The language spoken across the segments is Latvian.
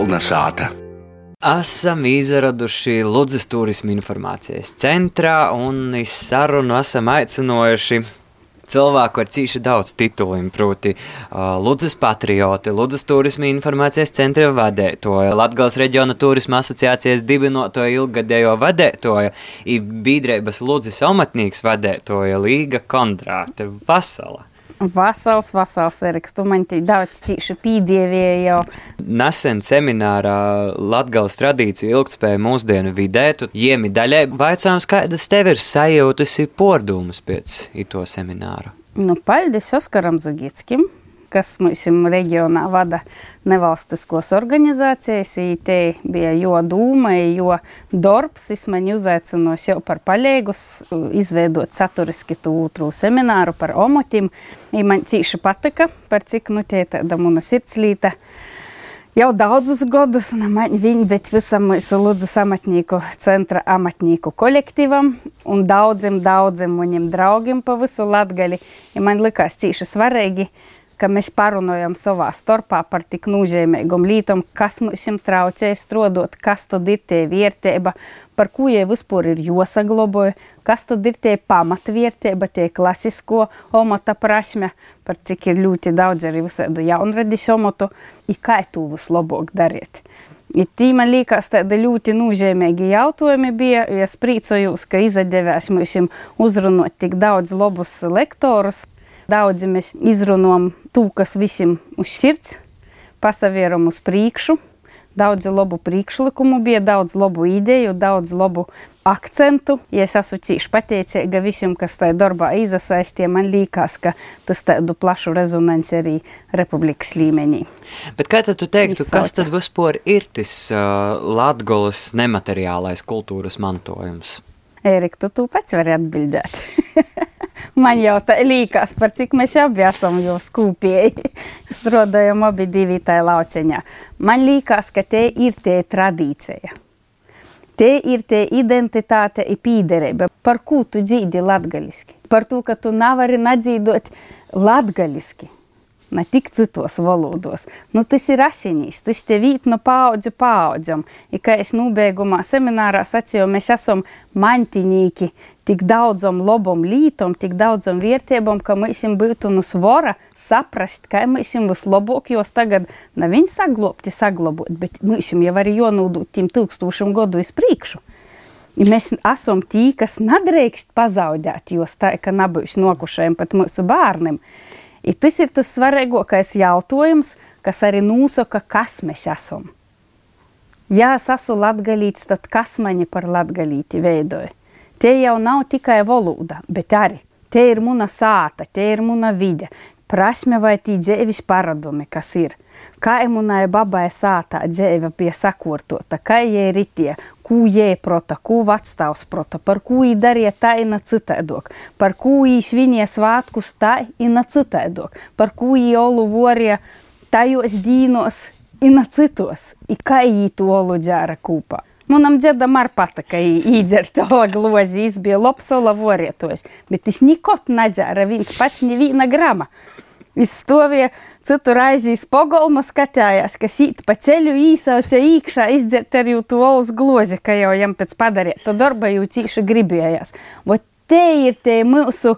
Kolna sāta. Esam izraduši Ludus turisma informācijas centrā un iz sarunu esam aicinojuši cilvēku ar cīši daudz tituliem, proti uh, Ludus patrioti, Ludus turisma informācijas centra vadētoja, Latgals reģiona turisma asociācijas dibinotoja ilgadējo vadētoja, i bīdreibas Ludus amatnīgs vadētoja Līga Kondrāte Vasala. Vasals, vasals, Eriks, tu man tik daudz tīši pīdievēja jau. Nesen seminārā Latgales tradīciju ilgtspēja mūsdienu vidē, tu iemi daļai vaicājums, kādas tev ir sajūtas ir pordūmas pēc ito semināru? Nu, paldies Oskaram Zugickim, kas mums reģionā vada nevalstiskos organizācijas. Te bija jo dūma, jo darbs. Es man uzaicinos jau par paļēgus, izveidot saturiski tūtru semināru par omotim. I man cīši patika, par cik nu tie tāda muna sirdslīta. Jau daudzus gadus, viņa, bet visam mūsu Lūdzes amatnieku centra amatnieku kolektīvam un daudziem, daudziem maniem draugiem pa visu Latgali. Ja man likās cīši svarīgi, ka mēs parunājam savā starpā par tik nozīmīgām lietām, kas mums traucē strādāt, kas tad ir tie vērtība, par ko jau vispār ir jāsagloboja, kas tad ir tie pamatvērtība, tie klasisko omata prasme, par cik ir ļoti daudz arī visādu jaunradis omatu, i kā to vislabāk darīt. I tī man liekas, tādi ļoti nozīmīgi jautājumi bija. Es priecājos, ka izdevās mums uzrunāt tik daudz labus lektorus. Daudzi mēs izrunājam to, kas visiem uz sirds, pasavieram uz priekšu. Daudz labu priekšlikumu bija, daudz labu ideju, daudz labu akcentu. Ja es esmu cīši pateicīga visiem, kas tajā darbā iesaistīja. Man liekas, ka tas tādu plašu rezonanci arī republikas līmenī. Bet kā tad tu teiktu, Izsauca. kas tad vispār ir tas uh, Latgolas nemateriālais kultūras mantojums? Ērika, tu, tu pats vari atbildēt. Man jau tā liekas, par cik mēs abi esam jau skūpēji. Strādājam abi divi tajā lauciņā. Man liekas, ka te ir tie tradīcija. Te ir tie identitāte un pīderība. Par ko tu dzīdi latgaliski? Par to, ka tu nevari nadzīdot latgaliski ne tik citos valodos. Nu, tas ir asinīs, tas te vīt no paudžu paudzam. I kā es nobeigumā seminārā sacīju, mēs esam mantinīki tik daudzam lobam lītam, tik daudzam vērtībām, ka mēs jums būtu no svara saprast, kā mēs jums vislabāk, jos tagad ne viņi saglobti, saglabot, bet mēs jums jau arī jonūdot tiem tūkstošiem gadu iz priekšu. Mēs esam tie, kas nedrīkst pazaudēt, jo tā, ka nebūs nokušajiem pat mūsu bērniem. I tas ir tas svarīgākais jautājums, kas arī nosaka, kas mēs esam. Ja es esmu latgalīts, tad kas mani par latgalīti veidoja? Te jau nav tikai valoda, bet arī te ir muna sāta, te ir muna vide, prasme vai tī dzīves paradumi, kas ir. Kā munai babai sātā dzīve bija sakortota, kā jai ritie, ko jai prota, ko vecstāvs prota, par ko jai darīja tā ina citaidok, par ko jai svinīja svātkus tā ina citaidok, par ko jai olu vorīja tajos dīnos ina citos, i kā jai to olu dzēra kūpā. Manam dziedam arī patika īdzert to glozi, viņš bija labs ola vorietojs, bet viņš nikot nedzēra viens pats neviena grama. Viņš stāvēja citur aizīs pogolma skatījās, kas īt pa ceļu īsauca īkšā, izdzert arī to olas glozi, ka jau jam pēc padarīt to darba jau cīši gribējās. Vot te ir tie mūsu,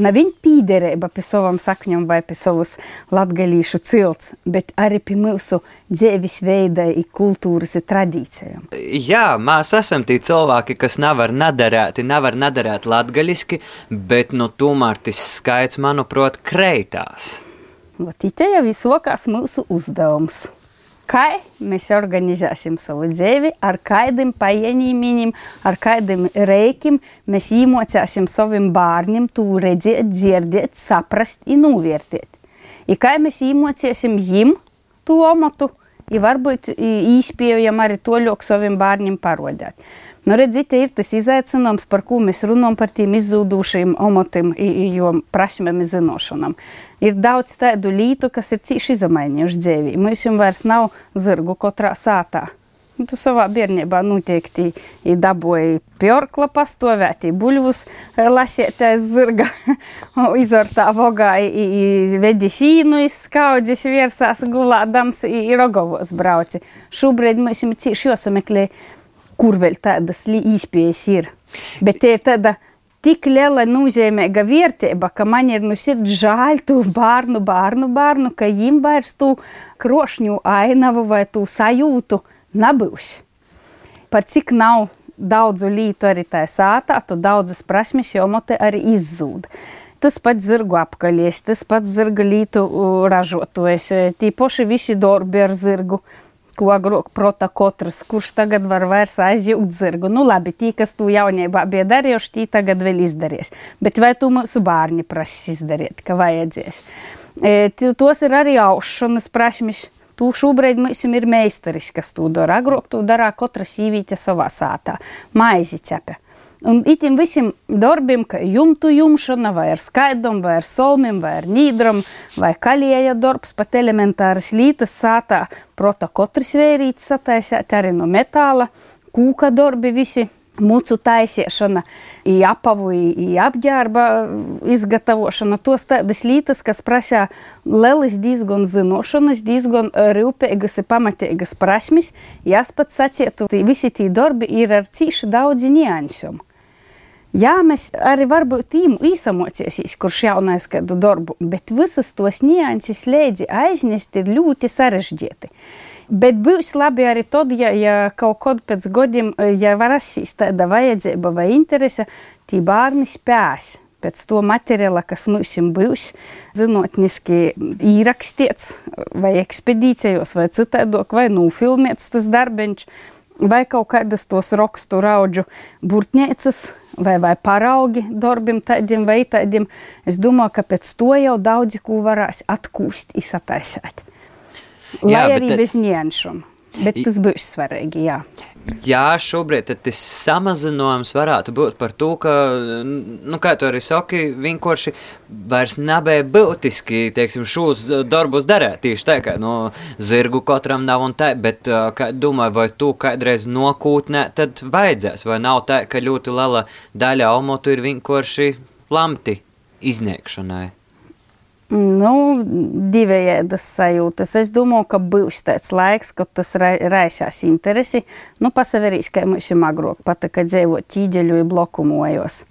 ne viņa pīderība pie savam sakņam vai pie savas latgalīšu cilts, bet arī pie mūsu dzīves veida kultūras i tradīcijām. Jā, mēs esam tie cilvēki, kas nevar nadarēt, nevar nadarēt latgaļiski, bet nu tomēr tas skaits, manuprāt, kreitās. Vat te jau visokās mūsu uzdevums. Kā mēs organizēsim savu dzīvi, ar kādiem paņēmumiem, ar kādiem rēkiem mēs iemācīsim saviem bērniem to redzēt, dzirdēt, saprast un novērtēt. I kā mēs iemācīsim viņiem to amatu, ja varbūt īspējam arī to ļok saviem bērniem parodēt. Nu, redziet, ir tas izaicinājums, par ko mēs runājam par tiem izzūdušiem amatiem, jo prasmēm zināšanām. Ir daudz tādu lītu, kas ir cīši izmainījuši dzīvi. Mums jau vairs nav zirgu katrā sātā. Tu savā bērnībā noteikti dabūji pjorkla pastovēt, buļvus lasīt aiz zirga, izortā vogā, vedi šīnu iz skaudzes virsās gulādams, rogovos brauci. Šobrīd mums ir cīši jāsameklē, kur vēl tādas īspējas ir. Bet te ir tāda tik liela nozīmīga vērtība, ka man ir nu sirds žēl tu bērnu, bērnu, bērnu, ka viņiem vairs tu krošņu ainavu vai tu sajūtu nebūs. Par cik nav daudzu lītu arī tā sātā, tu daudzas prasmes jau mote arī izzūd. Tas pats zirgu apkaļies, tas pats zirga lītu ražotojas, tī poši visi dorbi ar zirgu ko agrāk prota katrs, kurš tagad var vairs aizjūt zirgu. Nu, labi, tie, kas to jaunībā bija darījuši, tie tagad vēl izdarīs. Bet vai tu mūsu bērni prasīs izdarīt, ka vajadzēs? E, tos ir arī aušanas prasmes. Tu šobrīd mums ir meistaris, kas to dara. Agrāk to darā katra sīvīte savā sātā. Maizi cepē. Un itim visiem darbiem, kā jumtu jumšana, vai ar skaidram, vai ar solmiem, vai ar nīdram, vai kalieja darbs, pat elementāras lītas sātā, prota katrs vērīts sataisēt arī no metāla, kūka darbi visi mucu taisiešana, apavu, apģērba izgatavošana. Tos tādas lietas, kas prasa lielas diezgan zinošanas, diezgan rūpīgas un pamatīgas prasmes. Jāspats sacietu, visi tie darbi ir ar cīši daudz niansiem. Jā, mēs arī varbūt īsamocīsies, kurš jaunais kādu darbu, bet visas tos nianses lēdzi aiznest ir ļoti sarežģīti. Bet būs labi arī tad, ja, ja kaut kad pēc gadiem, ja varasīs tāda vajadzība vai interese, tī bērni spēs pēc to materiāla, kas mums būs, zinātniski īrakstīts, vai ekspedīcijos, vai citādāk, vai nufilmēts tas darbiņš, vai kaut kādas tos rakstu raudžu burtniecas vai, vai paraugi darbiem tādiem vai tādiem. Es domāju, ka pēc to jau daudzi ko varēs atkūst, izsataisēt. Lai jā, arī bet, bez nianšiem. Bet tas būs svarīgi, jā. Jā, šobrīd tas samazinājums varētu būt par to, ka, nu, kā tu arī saki, vienkārši vairs nebija būtiski, teiksim, šos darbus darīt. Tieši tā, ka, nu, zirgu katram nav un tā, bet, kā domāju, vai tu kādreiz nokūtnē, tad vajadzēs, vai nav tā, ka ļoti liela daļa omotu ir vienkārši lamti izniegšanai. Nu, divējādas sajūtas. Es domāju, ka būs tāds laiks, kad tas raisās interesi. Nu, pasaverīs, ka mums ir agrāk patika dzīvot ķīģeļu un bloku mojos.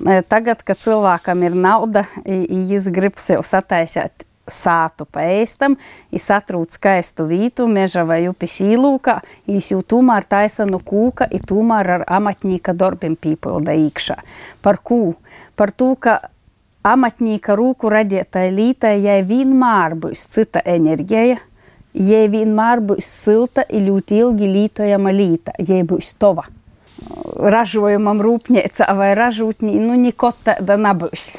E, tagad, kad cilvēkam ir nauda, viņš grib sev sataisīt sātu pa ēstam, viņš atrūc skaistu vītu, meža vai upes īlūkā, viņš jau tomēr taisa no kūka, ir tomēr ar amatņīka darbiem pīpilda īkšā. Par kū? Par to, ka amatnieka rūku radītai lītai, jai vienmēr būs cita enerģija, jai vienmēr būs silta un ļoti ilgi lītojama līta, jai būs tova. Ražojumam rūpnīca vai ražotnī, nu, neko tāda nebūs.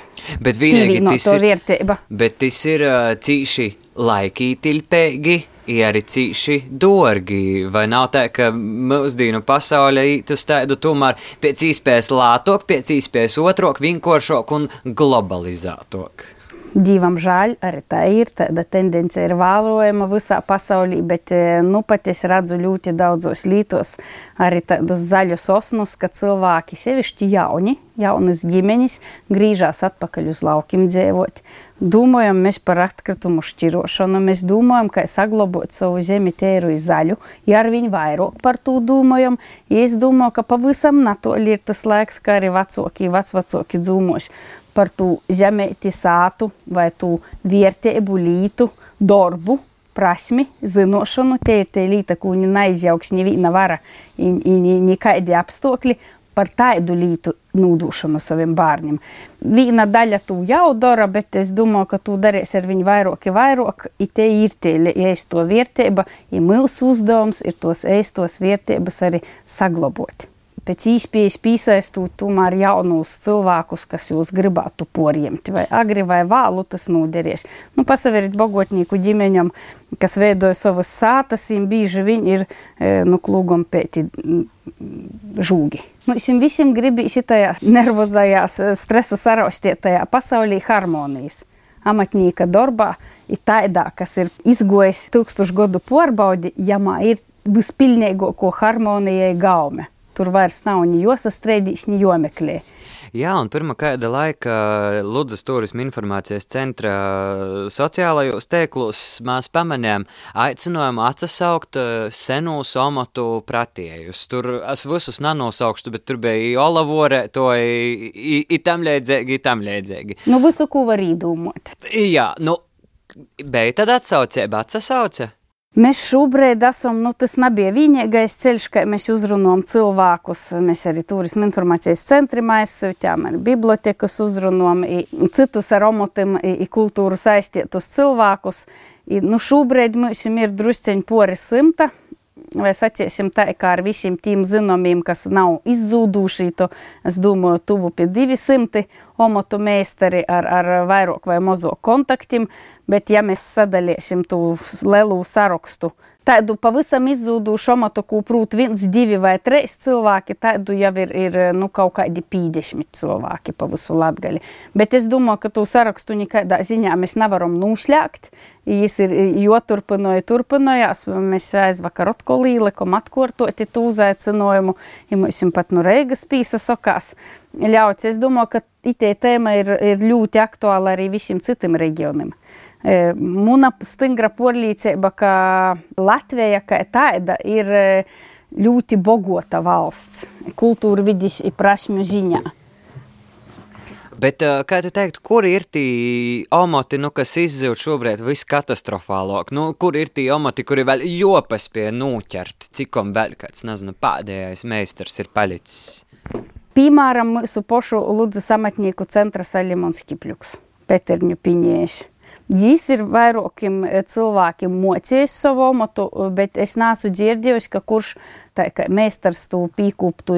Bet vienīgi tas ir, bet tas ir uh, cīši laikītilpēgi ir arī cīši dārgi. Vai nav tā, ka mūsdienu pasaulē uz tādu tomēr pēc iespējas lētāk, pēc iespējas otrāk, vienkāršāk un globalizētāk? Divam žēl, arī tā ir. Tāda tendence ir vērojama visā pasaulē, bet e, nu, pat es redzu ļoti daudzos lītos arī tādus zaļus osnus, ka cilvēki, sevišķi jauni, jaunas ģimenes, griežas atpakaļ uz laukiem dzīvot. Domājam mēs par atkritumu šķirošanu, mēs domājam, kā saglabāt savu zemi tēru zaļu, ja ar viņu vairāk par to domājam. Ja es domāju, ka pavisam natoli ir tas laiks, kā arī vecāki, vecvecāki dzūmos par tu zemēti sātu vai tu vērtību lītu, darbu, prasmi, zinošanu. Te ir tie līta, ko neizjauks neviena vara, nekādi apstākļi par tādu lītu nūdūšanu saviem bērniem. Viena daļa tu jau dara, bet es domāju, ka tu darīsi ar viņu vairāk, vairāk. I te ir tie ēsto vērtība, ir mūsu uzdevums, ir tos ēstos vērtības arī saglabāt pēc īspējas piesaistot tomēr jaunus cilvēkus, kas jūs gribētu poriemt, vai agri vai vālu tas noderēs. Nu, pasaveriet bogotnieku ģimeņam, kas veidoja savas sātas, viņiem bieži viņi ir, e, nu, klūgam pēti žūgi. Nu, viņam visiem gribīs tajā nervozajās, stresa saraustietajā pasaulī harmonijas. Amatnieka darbā ir tādā, kas ir izgojis tūkstošu gadu porbaudi, ja mā ir vispilnīgāko harmonijai gaume. Tur vairs nav ni josastrēdīs, ni jomeklē. Jā, un pirmā kāda laika Ludus turisma informācijas centra sociālajos tēklos mēs pamanījām aicinājumu atsaukt eh, senus omatu pratējus. Tur es visus nenosaukšu, bet tur bija olavore, to itam līdzīgi, itam līdzīgi. Nu, visu, ko var īdūmot. Jā, nu, bija tad atsaucība, atsaucība. Mēs šobrīd esam, nu, tas nebija vienīgais ceļš, kā mēs uzrunājam cilvēkus. Mēs arī turisma informācijas centri aizsūtījām, arī bibliotekas uzrunājam, citus ar omotiem, kultūru saistītus cilvēkus. I, nu, šobrīd mums ir drusceņi pori simta. Vai sacīsim tā, kā ar visiem tiem zinomiem, kas nav izzūduši, to es domāju, tuvu pie 200 omotu meistari ar, ar vairāk vai mazo kontaktiem. Bet, ja mēs sadalīsim to lielu sarakstu, tādu pavisam izzūdušu amatu, ko prūt viens, divi vai trīs cilvēki, tādu jau ir, ir nu, kaut kādi 50 cilvēki pa visu latgali. Bet es domāju, ka to sarakstu nekādā ziņā mēs nevaram nušļākt. Jis ir joturpināja, turpinājās. Mēs aizvakar atkal līlikam atkārtoti to uzaicinājumu, ja mums pat no Reigas pīsa sakās ļauts. Es domāju, ka itē tēma ir, ir ļoti aktuāla arī visiem citiem reģioniem. Muna stingra porlīcība, ka Latvija kā tāda ir ļoti bogota valsts kultūra vidis un prasmju ziņā. Bet, kā tu teiktu, kur ir tie omoti, nu, kas izzūd šobrīd viskatastrofālāk? Nu, kur ir tie omoti, kuri vēl jopas pie noķert? Cikom vēl kāds, nezinu, pēdējais meistars ir palicis? Piemēram, mūsu pošu Ludzas amatnieku centra Salimons Kipļuks, Peterņu piņieši. Jis ir vairākiem cilvēkiem mocījis savu amatu, bet es nesu dzirdējusi, ka kurš tā kā meistars to pīkūptu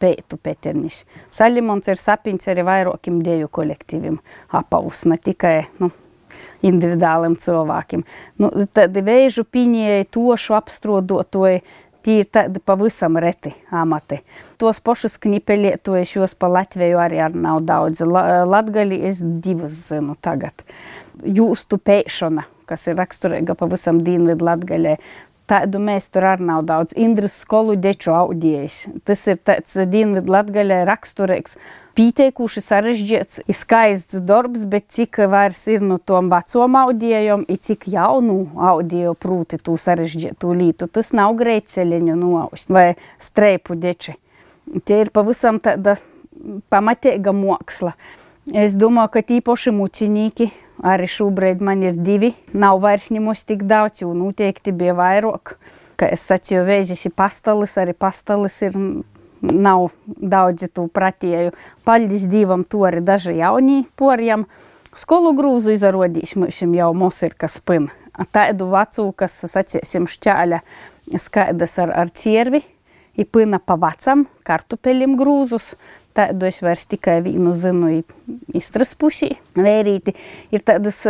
pētu Peternis. Salimons ir sapiņš arī vairākiem deju kolektīviem apavus, ne tikai, nu, individuāliem cilvēkiem. Nu, tad vēžu piņēja tošu apstrodotoju, tie ir tādi pavisam reti amati. Tos pašus knipelietojus pa Latviju arī ar nav daudz. Latgali es divas zinu tagad jūstu pēšana, kas ir raksturīga pavisam Dienvidu Latgaļai. Tādu mēs tur arī nav daudz. Indras skolu deču audijas. Tas ir tāds Dienvidu Latgaļai raksturīgs. Pieteikuši sarežģīts, skaists darbs, bet cik vairs ir no tom vecom audijām, ir cik jaunu audiju prūti tū sarežģītu lītu. Tas nav greitceļiņu noaust vai streipu deči. Tie ir pavisam tāda pamatīga māksla. Es domāju, ka tīpaši mucinīki Arī šobrīd man ir divi. Nav vairs ņemos tik daudz, jo noteikti bija vairāk. Kā es sacīju, vēžis ir pastalis, arī pastalis ir. Nav daudzi to pratēju. Paldies Dievam, to arī daži jaunie poriem. Skolu grūzu izrādīs mums jau mums ir kas pin. Tādu vecu, kas, sacīsim, šķēļa skaidrs ar, ar ciervi, ir pina pa vecam kartupeļiem grūzus. Tādu es vairs tikai vienu zinu, iztras pusī. Vērīti ir tādas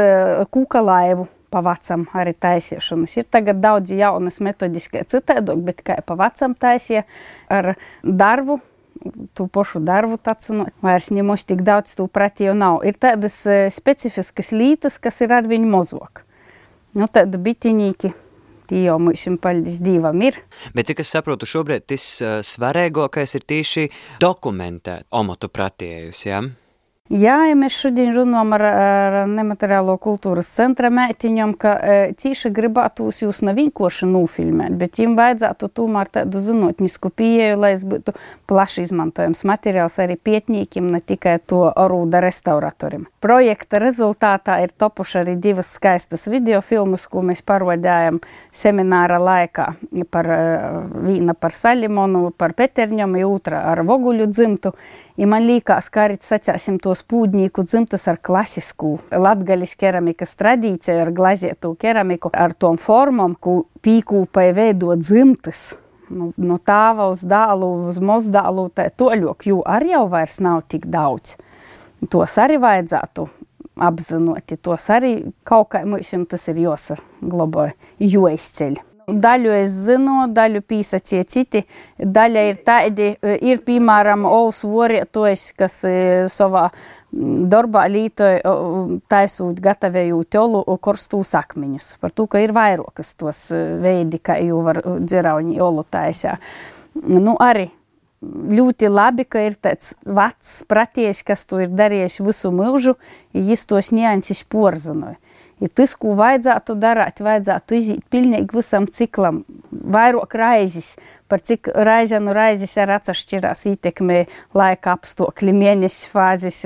kūka laivu pavacam arī taisīšanas. Ir tagad daudz jaunas metodiskai citādāk, bet kā pavacam taisīja ar darbu, tu pašu darbu tacinot, vairs ņemos tik daudz tu prati jau nav. Ir tādas specifiskas lītas, kas ir ar viņu mozok. Nu, tādu bitiņīki Jau mums paldies Dievam ir. Bet, cik es saprotu, šobrīd tas uh, svarīgākais ir tieši dokumentēt omatu pratējus? Ja? Jā, ja mēs šodien runājam ar, ar nemateriālo kultūras centra mētiņam, ka e, cīši gribētos jūs nevinkoši nofilmēt, bet jums vajadzētu tomēr tādu zinotņisku pieeju, lai es būtu plaši izmantojams materiāls arī pietņīkiem, ne tikai to arūda restauratorim. Projekta rezultātā ir topuši arī divas skaistas videofilmas, ko mēs parodējam semināra laikā par e, vīna par Salimonu, par Peterņom, otra ar Voguļu dzimtu. I man liekas, ka arī sacāsim to spūdņīku dzimtas ar klasisku latgaļas keramikas tradīciju, ar glazētu keramiku, ar tom formām, ko pīkūpai veido dzimtas. Nu, no tāva uz dālu, uz mozdālu, tā toļok, jo arī jau vairs nav tik daudz. Tos arī vajadzētu apzinot, tos arī kaut kā mums tas ir jāsaglabā, jo izceļ. Daļu es zinu, daļu pīsacīja citi. Daļa ir tādi, ir piemēram Ols vorietojs, kas savā darbā lītoja taisūt, gatavējot olu korstū sakmiņus. Par to, ka ir vairākas tos veidi, kā jau var dzerauņi olu taisā. Nu, arī ļoti labi, ka ir tāds vecs pratījis, kas to ir darījis visu mūžu, ja viņš tos nianses porzinoja. Ja tas, ko vajadzētu darīt, vajadzētu iziet pilnīgi visam ciklam, vairāk raizes, par cik raizē nu raizes ir atšķirās ietekmē laika apstākļi, mēnesis fāzes,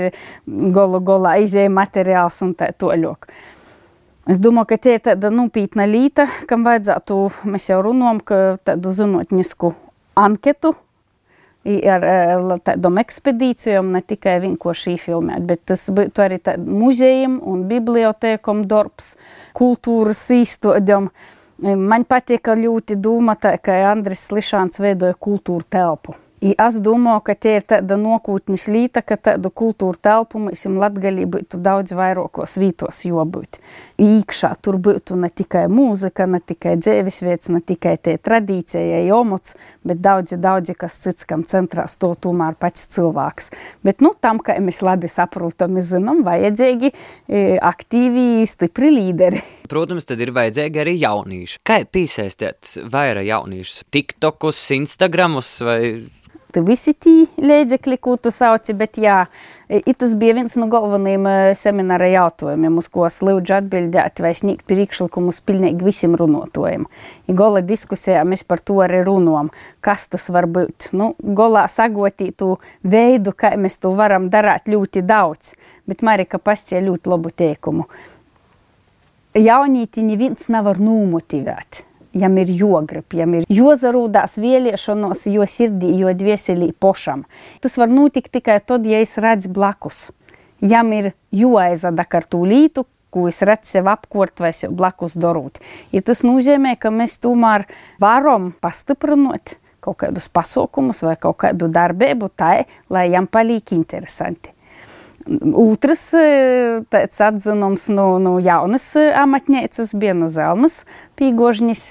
golu golā izēja materiāls un tā toļok. Es domāju, ka tie ir tāda nopietna līta, kam vajadzētu, mēs jau runājam, tādu zinotnisku anketu ar tādām ekspedīcijām, ne tikai vienkārši filmēt, bet tas būtu arī muzejiem un bibliotēkam darbs, kultūras īstodam. Man patīk ļoti domāt, ka Andris Slišāns veidoja kultūru telpu. I es domāju, ka tie ir tāda nokūtnes līta, ka tādu kultūru telpu mēs latgalī būtu daudz vairākos vītos jobūt. Īkšā tur būtu ne tikai mūzika, ne tikai dzēvisvietas, ne tikai tie tradīcija, jomots, bet daudzi, daudzi, kas cits, kam centrā sto tomēr pats cilvēks. Bet, nu, tam, ka mēs labi saprotam, zinām, vajadzīgi e, aktīvi, stipri līderi. Protams, tad ir vajadzīgi arī jaunieši. Kā piesaistīt vairāk jauniešu? TikTokus, Instagramus vai visi tie līdzekļi, ko tu sauci, bet jā, tas bija viens no galvenajiem semināra jautājumiem, uz ko es lūdzu atbildēt vai sniegt priekšlikumus pilnīgi visiem runātājiem. Gola diskusijā mēs par to arī runājam, kas tas var būt. Nu, golā sagotītu veidu, kā mēs to varam darīt ļoti daudz, bet Marika pastie ļoti labu teikumu. Jaunīti neviens nevar nomotivēt jam ir jogrib, jam ir jozarūdās vēlēšanos, jo sirdī, jo dvieselī pošam. Tas var notikt tikai tad, ja es redzu blakus. Jam ir joaizada ar tū lītu, ko es redzu sev apkort vai sev blakus darot. Ja tas nozīmē, ka mēs tomēr varam pastiprināt kaut kādus pasaukumus vai kaut kādu darbību tā, lai jam paliek interesanti. Otrs tāds atzinums no, no jaunas amatnieces bija no Zelmas Pīgožņas.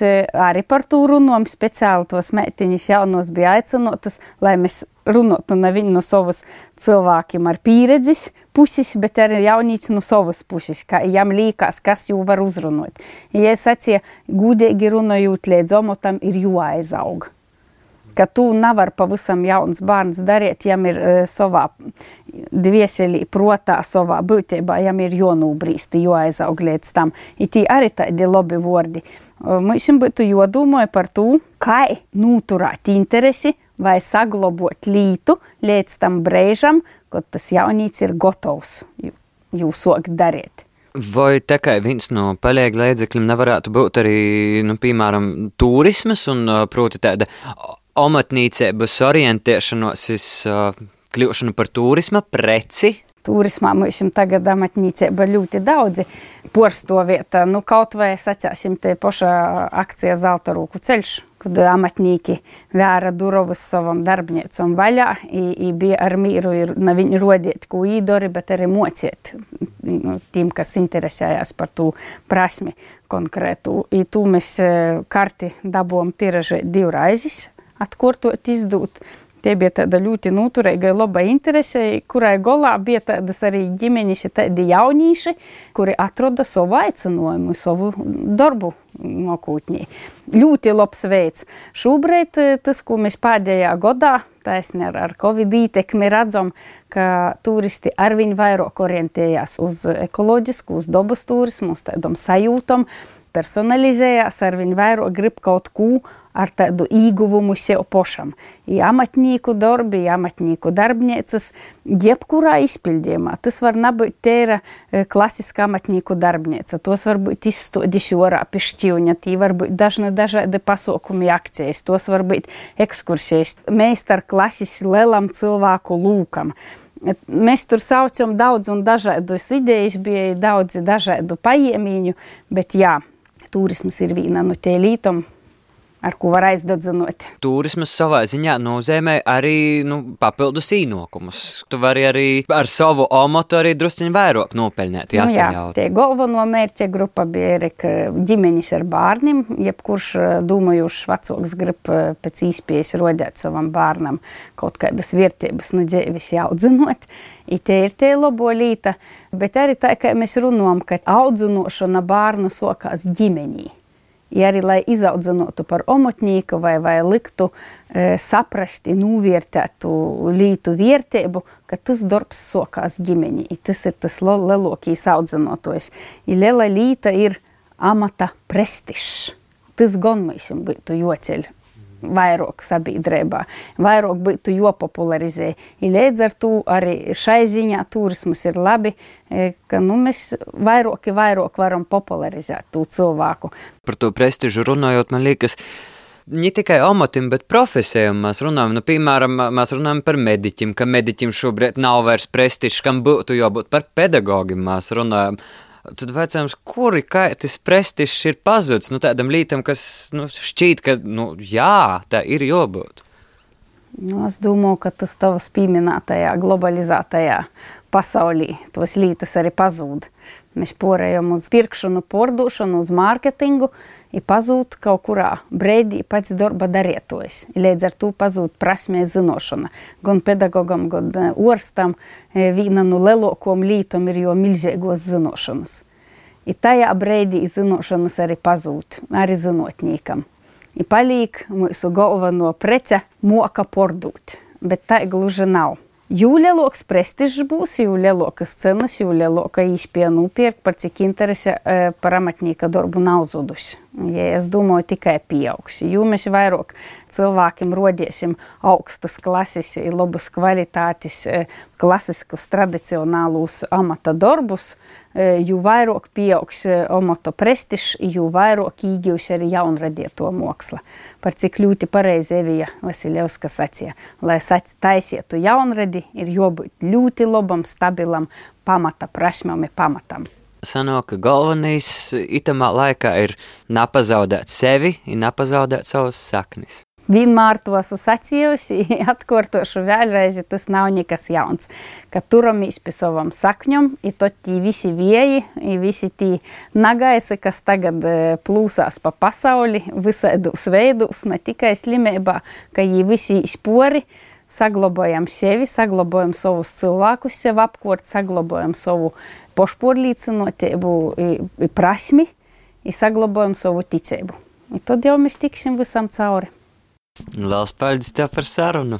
Arī par to runājam speciāli tos meitiņas jaunos bija aicinotas, lai mēs runātu ne viņu no savas cilvēkiem ar pieredzes puses, bet arī jaunīts no savas puses, kā jām līkās, kas jau var uzrunāt. Ja es sacīju, gudīgi runājot līdz omotam ir jāaizaug ka tu nevari pavisam jauns bērns darīt, jam ir uh, savā dvieselī, protā, savā būtībā, jam ir jānūbrīst, jāaizaug līdz tam. I tī arī tādi labi vārdi. Uh, mums būtu jādomā par to, kā noturēt interesi vai saglabāt lītu līdz tam brīžam, kad tas jaunīts ir gatavs jūs sokt darīt. Vai tikai viens no palīdzības līdzekļiem nevarētu būt arī, nu, piemēram, turismas un proti tāda amatniecības orientēšanos, uh, kļūšanu par turisma preci. Turismā mums tagad amatniecība ļoti daudzi porstovieta. Nu, kaut vai sacāsim te paša akcija Zelta rūku ceļš, kad amatnīki vēra durovas savam darbniecam vaļā, i, i bija ar mīru ir ne viņu rodīt, ko īdori, bet arī mociet nu, tiem, kas interesējās par to prasmi konkrētu. I tu mēs karti dabom tiražēt divraizes atkārtot, izdot. Tie bija tāda ļoti noturīga, laba interese, kurai golā bija tādas arī ģimenes, tādi jaunieši, kuri atrada savu aicinājumu, savu darbu nākotnē. Ļoti labs veids. Šobrīd eh, tas, ko mēs pēdējā gadā, taisni ar, ar Covid ietekmi, redzam, ka turisti arvien vairāk orientējās uz ekoloģisku, uz dabas turismu, uz tādām sajūtām, personalizējās, arvien vairāk grib kaut ko ar tādu ieguvumu sev pašam. I amatnieku darbi, i amatnieku darbnīcas, jebkurā izpildījumā. Tas var nebūt tēra e, klasiska amatnieku darbnīca. Tos var būt izstādījis orā pišķīvņa, tī var būt dažna dažādi pasaukumi akcijas, tos var būt ekskursijas, meistar klases lielam cilvēku lūkam. Mēs tur saucam daudz un dažādus idejas, bija daudz dažādu paiemiņu, bet jā, turisms ir viena no tie lītom ar ko var aizdedzinot. Turismas savā ziņā nozīmē arī nu, papildus īnokumus. Tu vari arī ar savu omotu arī drusciņi vairāk nopeļņēt. Nu, jā, tie galveno mērķa grupa bija arī ģimeņas ar bērniem. Jebkurš domājušs vecāks grib pēc īspējas rodēt savam bērnam kaut kādas vērtības no dzīves jaudzinot. I tie ir tie labo līta, bet arī tā, ka mēs runājam, ka audzinošana bērnu sokās ģimenī ja arī lai izaudzinātu par omotnieku vai, vai liktu e, saprast, novērtētu lītu vērtību, ka tas darbs sokās ģimeņi. Tas ir tas lielākais audzinātājs. Liela līta ir amata prestižs. Tas gan mums būtu joceļ vairāk sabiedrībā, vairāk būtu jopopularizē. I līdz ar to arī šai ziņā turismas ir labi, e, ka nu, mēs vairāk, vairāk varam popularizēt to cilvēku. Par to prestižu runājot, man liekas, ne tikai amatam, bet profesijām mēs runājam. Nu, piemēram, mēs runājam par mediķiem, ka mediķim šobrīd nav vairs prestižs, kam būtu jābūt par pedagogiem. Mēs runājam Tad vecums, kuri tas prestižs ir pazudis nu, tādam lītam, kas nu, šķiet, ka nu, jā, tā ir jābūt. Nu, es domāju, ka tas tavs pieminētajā globalizētajā pasaulī tos lītas arī pazūd. Mēs porējam uz pirkšanu, pordošanu, uz mārketingu, ir pazūd kaut kurā brīdī pats darba darītājs. Līdz ar to pazūd prasmē zinošana. Gan pedagogam, gan e, orstam e, viena no lielākajām lietām ir jo milzīgos zinošanas. I tajā brīdī zinošanas arī pazūd, arī zinotniekam. I paliek mūsu galveno prece moka pordūt, bet tā gluži nav. Jo lielāks prestižs būs, jo lielākas cenas, jo lielāka īspēja nopirkt, par cik interese par amatnieka darbu nav zudusi. Ja es domāju, tikai pieaugs. Jo mēs vairāk cilvēkiem rodiesim augstas klases, labas kvalitātes, klasiskus, tradicionālus amata darbus, jo vairāk pieaugs amata prestižs, jo vairāk īgūs arī jaunradieto māksla. Par cik ļoti pareizi Evija Vasiljevska sacīja, lai taisietu jaunradi, ir jābūt ļoti labam, stabilam pamata prasmam, pamatam. Sanāk, galvenais itamā laikā ir nepazaudēt sevi un nepazaudēt savas saknes vienmēr to esmu sacījusi, atkārtošu vēlreiz, tas nav nekas jauns. Ka turamies pie savam sakņam, ir to tie visi vieji, visi tie nagaisi, kas tagad e, plūsās pa pasauli, visādos veidos, ne tikai slimībā, ka viņi visi spori. Saglabājam sevi, saglabājam savus cilvēkus, sev apkārt, saglabājam savu pašpārliecinotību, prasmi, saglabājam savu ticību. I tad jau mēs tiksim visam cauri. Lielas paldies tev par sarunu!